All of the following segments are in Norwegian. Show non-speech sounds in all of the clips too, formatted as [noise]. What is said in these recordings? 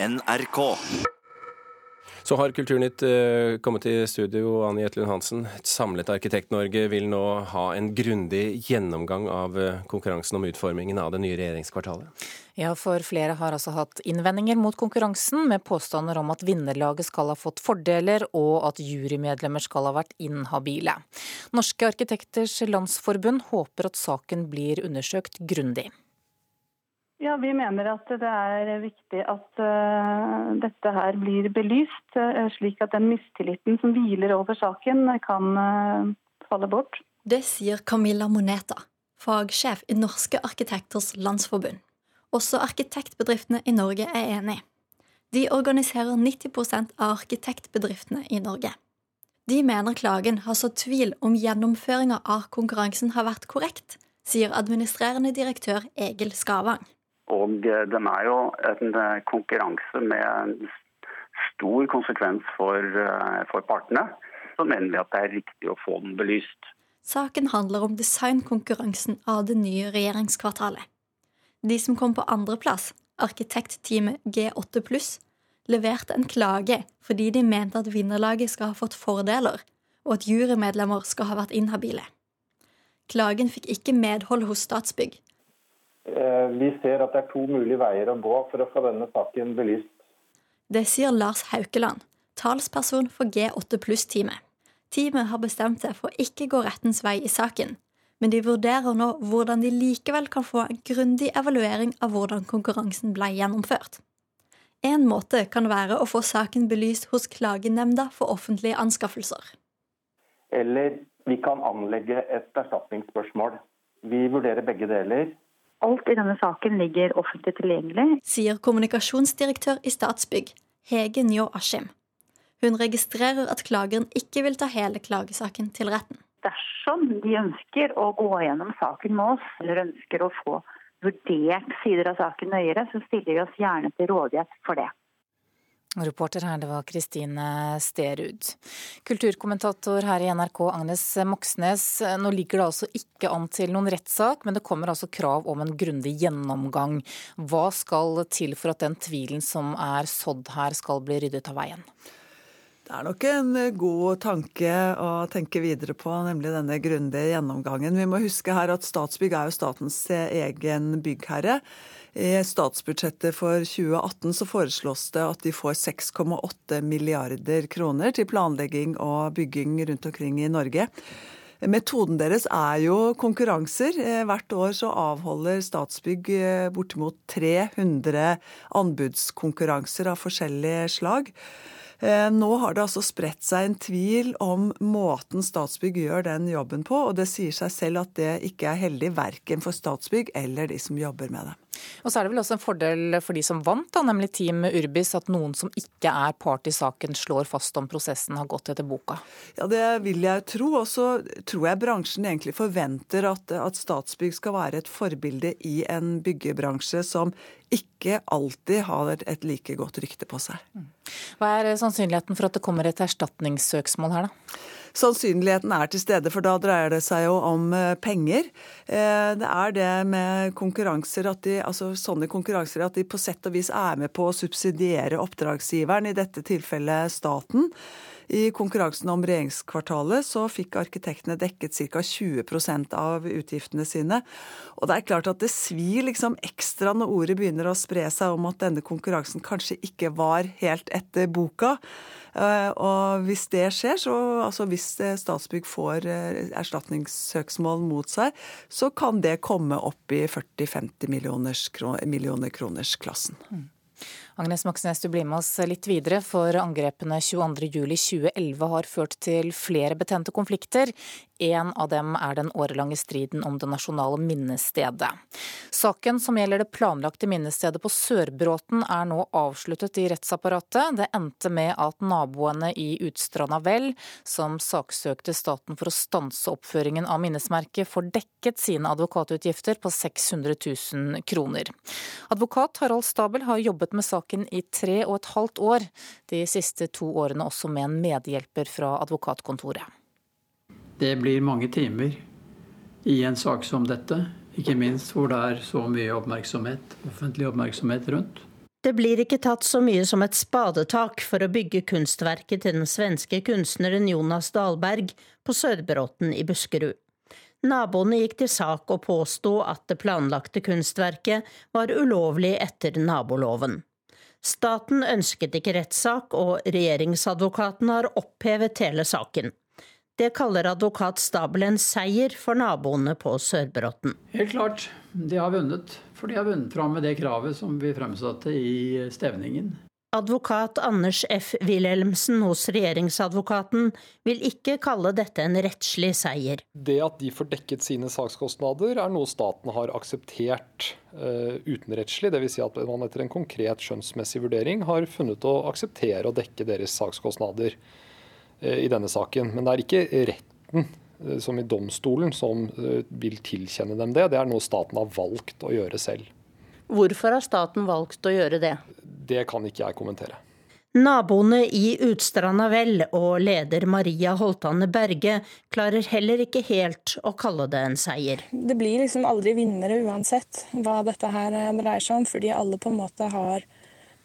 NRK. Så har Kulturnytt eh, kommet i studio, Annie Jetlund Hansen. Et samlet Arkitekt-Norge vil nå ha en grundig gjennomgang av eh, konkurransen om utformingen av det nye regjeringskvartalet. Ja, for flere har altså hatt innvendinger mot konkurransen, med påstander om at vinnerlaget skal ha fått fordeler, og at jurymedlemmer skal ha vært inhabile. Norske arkitekters landsforbund håper at saken blir undersøkt grundig. Ja, Vi mener at det er viktig at uh, dette her blir belyst, uh, slik at den mistilliten som hviler over saken, kan uh, falle bort. Det sier Camilla Moneta, fagsjef i Norske arkitekters landsforbund. Også arkitektbedriftene i Norge er enig. De organiserer 90 av arkitektbedriftene i Norge. De mener klagen har så tvil om gjennomføringa av konkurransen har vært korrekt, sier administrerende direktør Egil Skavang. Og den er jo en eh, konkurranse med stor konsekvens for, eh, for partene. Så mener vi at det er riktig å få den belyst. Saken handler om designkonkurransen av det nye regjeringskvartalet. De som kom på andreplass, arkitektteamet G8 pluss, leverte en klage fordi de mente at vinnerlaget skal ha fått fordeler, og at jurymedlemmer skal ha vært inhabile. Klagen fikk ikke medhold hos Statsbygg, vi ser at det er to mulige veier å gå for å få denne saken belyst. Det sier Lars Haukeland, talsperson for G8 pluss-teamet. Teamet har bestemt seg for å ikke gå rettens vei i saken, men de vurderer nå hvordan de likevel kan få en grundig evaluering av hvordan konkurransen ble gjennomført. En måte kan være å få saken belyst hos Klagenemnda for offentlige anskaffelser. Eller vi kan anlegge et erstatningsspørsmål. Vi vurderer begge deler. Alt i denne saken ligger offentlig tilgjengelig. Sier kommunikasjonsdirektør i Statsbygg, Hege Njå Askim. Hun registrerer at klageren ikke vil ta hele klagesaken til retten. Dersom de ønsker å gå gjennom saken med oss, eller ønsker å få vurdert sider av saken nøyere, så stiller vi oss gjerne til rådighet for det. Reporter her, det var Kristine Sterud. Kulturkommentator her i NRK, Agnes Moxnes. Nå ligger det altså ikke an til noen rettssak, men det kommer altså krav om en grundig gjennomgang. Hva skal til for at den tvilen som er sådd her, skal bli ryddet av veien? Det er nok en god tanke å tenke videre på, nemlig denne grundige gjennomgangen. Vi må huske her at Statsbygg er jo statens egen byggherre. I statsbudsjettet for 2018 så foreslås det at de får 6,8 milliarder kroner til planlegging og bygging rundt omkring i Norge. Metoden deres er jo konkurranser. Eh, hvert år så avholder Statsbygg eh, bortimot 300 anbudskonkurranser av forskjellige slag. Eh, nå har det altså spredt seg en tvil om måten Statsbygg gjør den jobben på, og det sier seg selv at det ikke er heldig verken for Statsbygg eller de som jobber med det. Og så er det vel også en fordel for de som vant, da, nemlig Team Urbis, at noen som ikke er part i saken, slår fast om prosessen har gått etter boka? Ja, det vil jeg tro. Og så tror jeg bransjen egentlig forventer at, at Statsbygg skal være et forbilde i en byggebransje som ikke alltid har et like godt rykte på seg. Hva er sannsynligheten for at det kommer et erstatningssøksmål her, da? Sannsynligheten er til stede, for da dreier det seg jo om eh, penger. Eh, det er det med konkurranser at de, altså sånne konkurranser at de på sett og vis er med på å subsidiere oppdragsgiveren, i dette tilfellet staten. I konkurransen om regjeringskvartalet så fikk arkitektene dekket ca. 20% av utgiftene sine. Og det er klart at det svir liksom ekstra når ordet begynner å spre seg om at denne konkurransen kanskje ikke var helt etter boka. Eh, og hvis det skjer, så altså hvis Statsbygg får eh, erstatningssøksmål mot seg, så kan det komme opp i 40-50 millioner kroners klassen. Agnes Moxnes, du blir med oss litt videre, for angrepene 22.07.2011 har ført til flere betente konflikter. En av dem er den årelange striden om det nasjonale minnestedet. Saken som gjelder det planlagte minnestedet på Sørbråten er nå avsluttet i rettsapparatet. Det endte med at naboene i Utstranda Vel, som saksøkte staten for å stanse oppføringen av minnesmerket, får dekket sine advokatutgifter på 600 000 kroner. Advokat Harald Stabel har jobbet med saken i tre og et halvt år, de siste to årene også med en medhjelper fra advokatkontoret. Det blir mange timer i en sak som dette, ikke minst hvor det er så mye oppmerksomhet, offentlig oppmerksomhet rundt. Det blir ikke tatt så mye som et spadetak for å bygge kunstverket til den svenske kunstneren Jonas Dahlberg på Sørbråten i Buskerud. Naboene gikk til sak og påsto at det planlagte kunstverket var ulovlig etter naboloven. Staten ønsket ikke rettssak, og regjeringsadvokaten har opphevet hele saken. Det kaller advokat Stabel en seier for naboene på Sørbråten. Helt klart, de har vunnet. For de har vunnet fram med det kravet som vi fremsatte i stevningen. Advokat Anders F. Wilhelmsen hos regjeringsadvokaten vil ikke kalle dette en rettslig seier. Det at de får dekket sine sakskostnader er noe staten har akseptert uh, utenrettslig. Dvs. Si at man etter en konkret skjønnsmessig vurdering har funnet å akseptere å dekke deres sakskostnader. Eh, i denne saken. Men det er ikke retten, eh, som i domstolen, som eh, vil tilkjenne dem det. Det er noe staten har valgt å gjøre selv. Hvorfor har staten valgt å gjøre det? Det kan ikke jeg kommentere. Naboene i Utstranda Vel og leder Maria Holtane Berge klarer heller ikke helt å kalle det en seier. Det blir liksom aldri vinnere uansett hva dette her dreier seg om, fordi alle på en måte har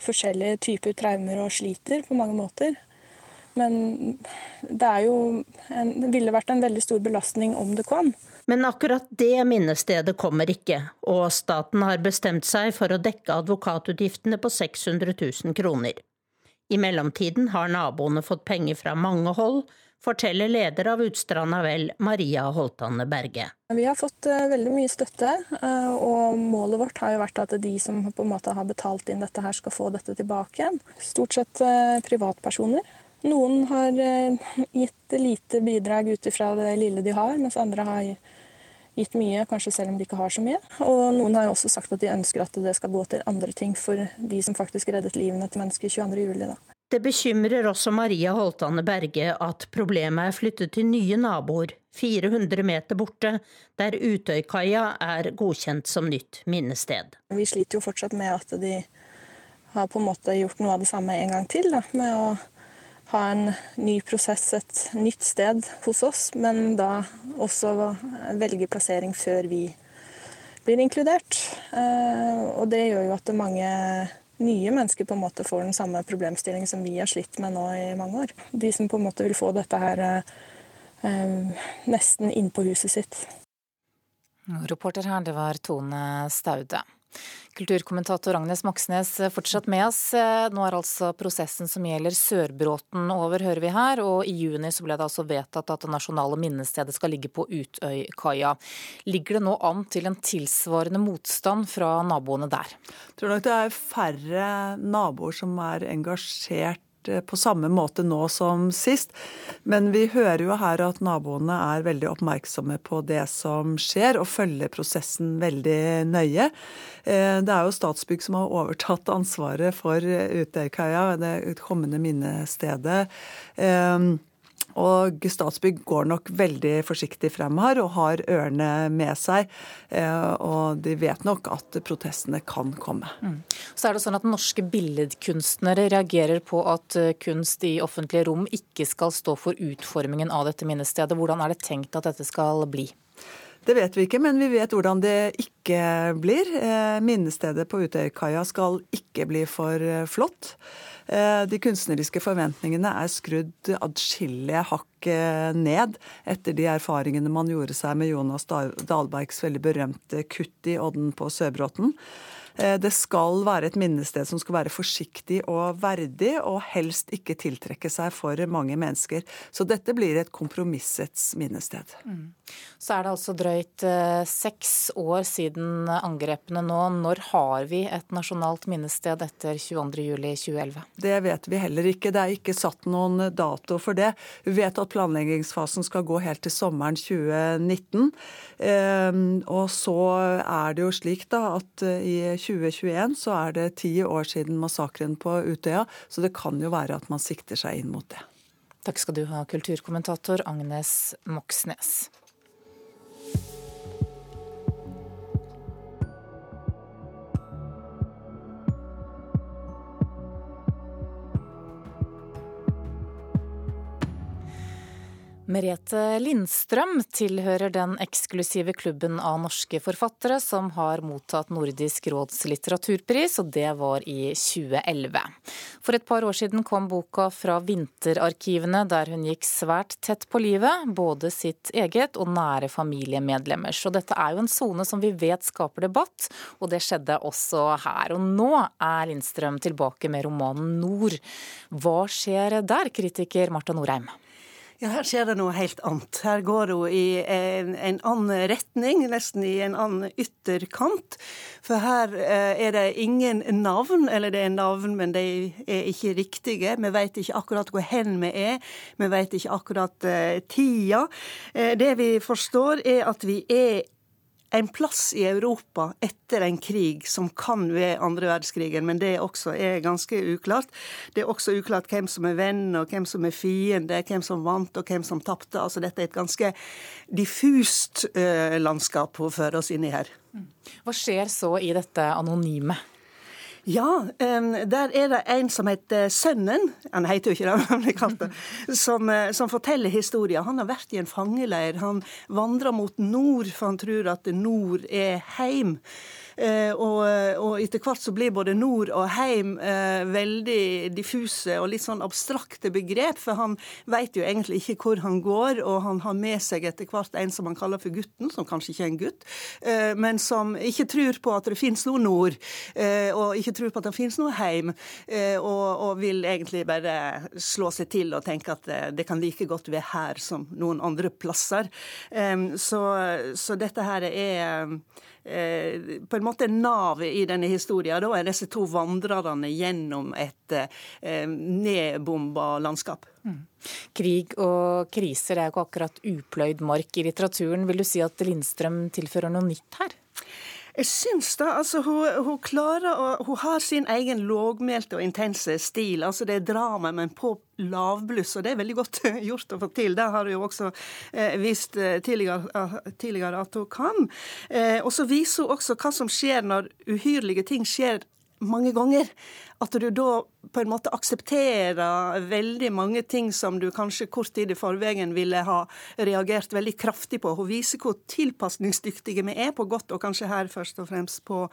forskjellige typer traumer og sliter på mange måter. Men det, en, det ville vært en veldig stor belastning om det kom. Men akkurat det minnestedet kommer ikke, og staten har bestemt seg for å dekke advokatutgiftene på 600 000 kroner. I mellomtiden har naboene fått penger fra mange hold, forteller leder av Utstranda Vel, Maria Holtane Berge. Vi har fått uh, veldig mye støtte, uh, og målet vårt har jo vært at de som på en måte har betalt inn dette her, skal få dette tilbake igjen. Stort sett uh, privatpersoner. Noen har eh, gitt lite bidrag ut ifra det lille de har, mens andre har gitt mye, kanskje selv om de ikke har så mye. Og noen har også sagt at de ønsker at det skal gå til andre ting for de som faktisk reddet livene til mennesker 22.07. Det bekymrer også Maria Holtane Berge at problemet er flyttet til nye naboer, 400 meter borte, der Utøykaia er godkjent som nytt minnested. Vi sliter jo fortsatt med at de har på en måte gjort noe av det samme en gang til, da, med å ha en ny prosess et nytt sted hos oss, men da også velge plassering før vi blir inkludert. Eh, og det gjør jo at mange nye mennesker på en måte får den samme problemstillingen som vi har slitt med nå i mange år. De som på en måte vil få dette her eh, nesten innpå huset sitt. Reporter her, det var Tone Staude. Kulturkommentator Agnes Moxnes fortsatt med oss. Nå er altså prosessen som gjelder Sørbråten over, hører vi her. Og i juni så ble det altså vedtatt at det nasjonale minnestedet skal ligge på Utøykaia. Ligger det nå an til en tilsvarende motstand fra naboene der? Jeg tror nok det er færre naboer som er engasjert Eh, på samme måte nå som sist. Men vi hører jo her at naboene er veldig oppmerksomme på det som skjer, og følger prosessen veldig nøye. Eh, det er jo Statsbygg som har overtatt ansvaret for Utøykaia, det kommende minnestedet. Og Statsbygg går nok veldig forsiktig frem her og har ørene med seg. Eh, og de vet nok at protestene kan komme. Mm. Så er det sånn at Norske billedkunstnere reagerer på at eh, kunst i offentlige rom ikke skal stå for utformingen av dette minnestedet. Hvordan er det tenkt at dette skal bli? Det vet vi ikke, men vi vet hvordan det ikke blir. Eh, minnestedet på Utøykaia skal ikke bli for flott. Eh, de kunstneriske forventningene er skrudd adskillige hakk eh, ned etter de erfaringene man gjorde seg med Jonas Dahlbergs veldig berømte kutt i Odden på Sørbråten. Eh, det skal være et minnested som skal være forsiktig og verdig, og helst ikke tiltrekke seg for mange mennesker. Så dette blir et kompromissets minnested. Mm. Så er det altså drøyt eh, seks år siden angrepene nå. Når har vi et nasjonalt minnested etter 22.07.2011? Det vet vi heller ikke. Det er ikke satt noen dato for det. Vi vet at planleggingsfasen skal gå helt til sommeren 2019. Ehm, og så er det jo slik da at eh, i 2021 så er det ti år siden massakren på Utøya, så det kan jo være at man sikter seg inn mot det. Takk skal du ha, kulturkommentator Agnes Moxnes. Merete Lindstrøm tilhører den eksklusive klubben av norske forfattere som har mottatt Nordisk råds litteraturpris, og det var i 2011. For et par år siden kom boka fra vinterarkivene, der hun gikk svært tett på livet, både sitt eget og nære familiemedlemmers. Og dette er jo en sone som vi vet skaper debatt, og det skjedde også her. Og nå er Lindstrøm tilbake med romanen Nord. Hva skjer der, kritiker Marta Norheim? Ja, Her skjer det noe helt annet. Her går hun i en, en annen retning, nesten i en annen ytterkant. For her eh, er det ingen navn, eller det er navn, men de er ikke riktige. Vi vet ikke akkurat hvor hen vi er. Vi vet ikke akkurat eh, tida. Eh, det vi forstår, er at vi er en plass i Europa etter en krig som kan være andre verdenskrigen, men det også er ganske uklart. Det er også uklart hvem som er venn, og hvem som er fiende, hvem som vant og hvem som tapte. Altså, dette er et ganske diffust uh, landskap å føre oss inn i her. Hva skjer så i dette anonyme? Ja, der er det en som heter Sønnen, han heter jo ikke [laughs] det, som, eh, som forteller historien. Han har vært i en fangeleir. Han vandrer mot nord, for han tror at nord er heim. Eh, og, og, etter hvert så blir både nord og heim eh, veldig diffuse og litt sånn abstrakte begrep, for han vet jo egentlig ikke hvor han går, og han har med seg etter hvert en som han kaller for gutten, som kanskje ikke er en gutt, eh, men som ikke tror på at det finnes noe nord, og ikke tror på at det finnes noe heim, og, og vil egentlig bare slå seg til og tenke at det kan like godt være her som noen andre plasser. Så, så dette her er på en måte navet i denne historien. Da er disse to vandrerne gjennom et eh, nedbomba landskap. Mm. Krig og kriser er jo ikke akkurat upløyd mark i litteraturen. Vil du si at Lindstrøm tilfører noe nytt her? Jeg syns da, altså hun, hun, klarer å Hun har sin egen lågmælte og intense stil. altså Det er drama, men på lavbluss, og det er veldig godt [laughs] gjort å få til. Det har hun jo også eh, vist eh, tidligere, uh, tidligere, at hun kan. Eh, og så viser hun også hva som skjer når uhyrlige ting skjer mange ganger. At du da på en måte aksepterer veldig mange ting som du kanskje kort tid i forveien ville ha reagert veldig kraftig på. Hun viser hvor tilpasningsdyktige vi er, på godt og kanskje her først og fremst på,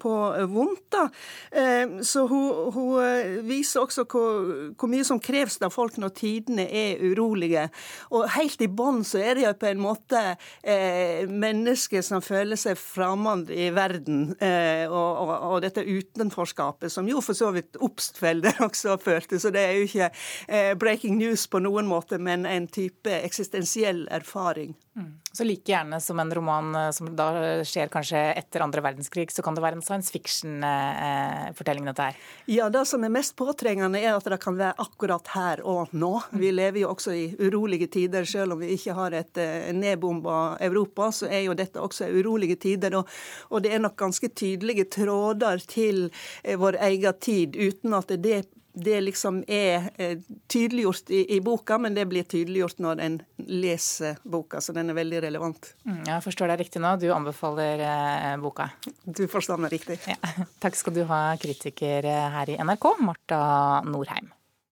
på vondt. da. Eh, så hun, hun, eh, viser også hvor, hvor, mye som kreves av folk når tidene er urolige. Og helt i bånn så er det jo på en måte eh, mennesker som føler seg fremmed i verden, og, og, og, dette utenforskapet, som jo for så vidt vidt Obstfelder [laughs] også følte. Så det er jo ikke eh, breaking news på noen måte, men en type eksistensiell erfaring. Mm. Så like gjerne som en roman eh, som da skjer kanskje etter andre verdenskrig, så kan det være en science fiction-fortelling, eh, dette her? Ja, det som er mest påtrengende, er at det kan være akkurat her og nå. Vi lever jo også i urolige tider, selv om vi ikke har et nedbomba Europa, så er jo dette også urolige tider. Og, og det er nok ganske tydelige tråder til vår egen tid tid, uten at det, det liksom er eh, tydeliggjort i, i, boka, men det blir tydeliggjort når en leser boka, så den er veldig relevant. Mm, jeg forstår deg riktig nå, du anbefaler eh, boka? Du forstår meg riktig. Ja. [laughs] Takk skal du ha, kritiker eh, her i NRK, Marta Norheim.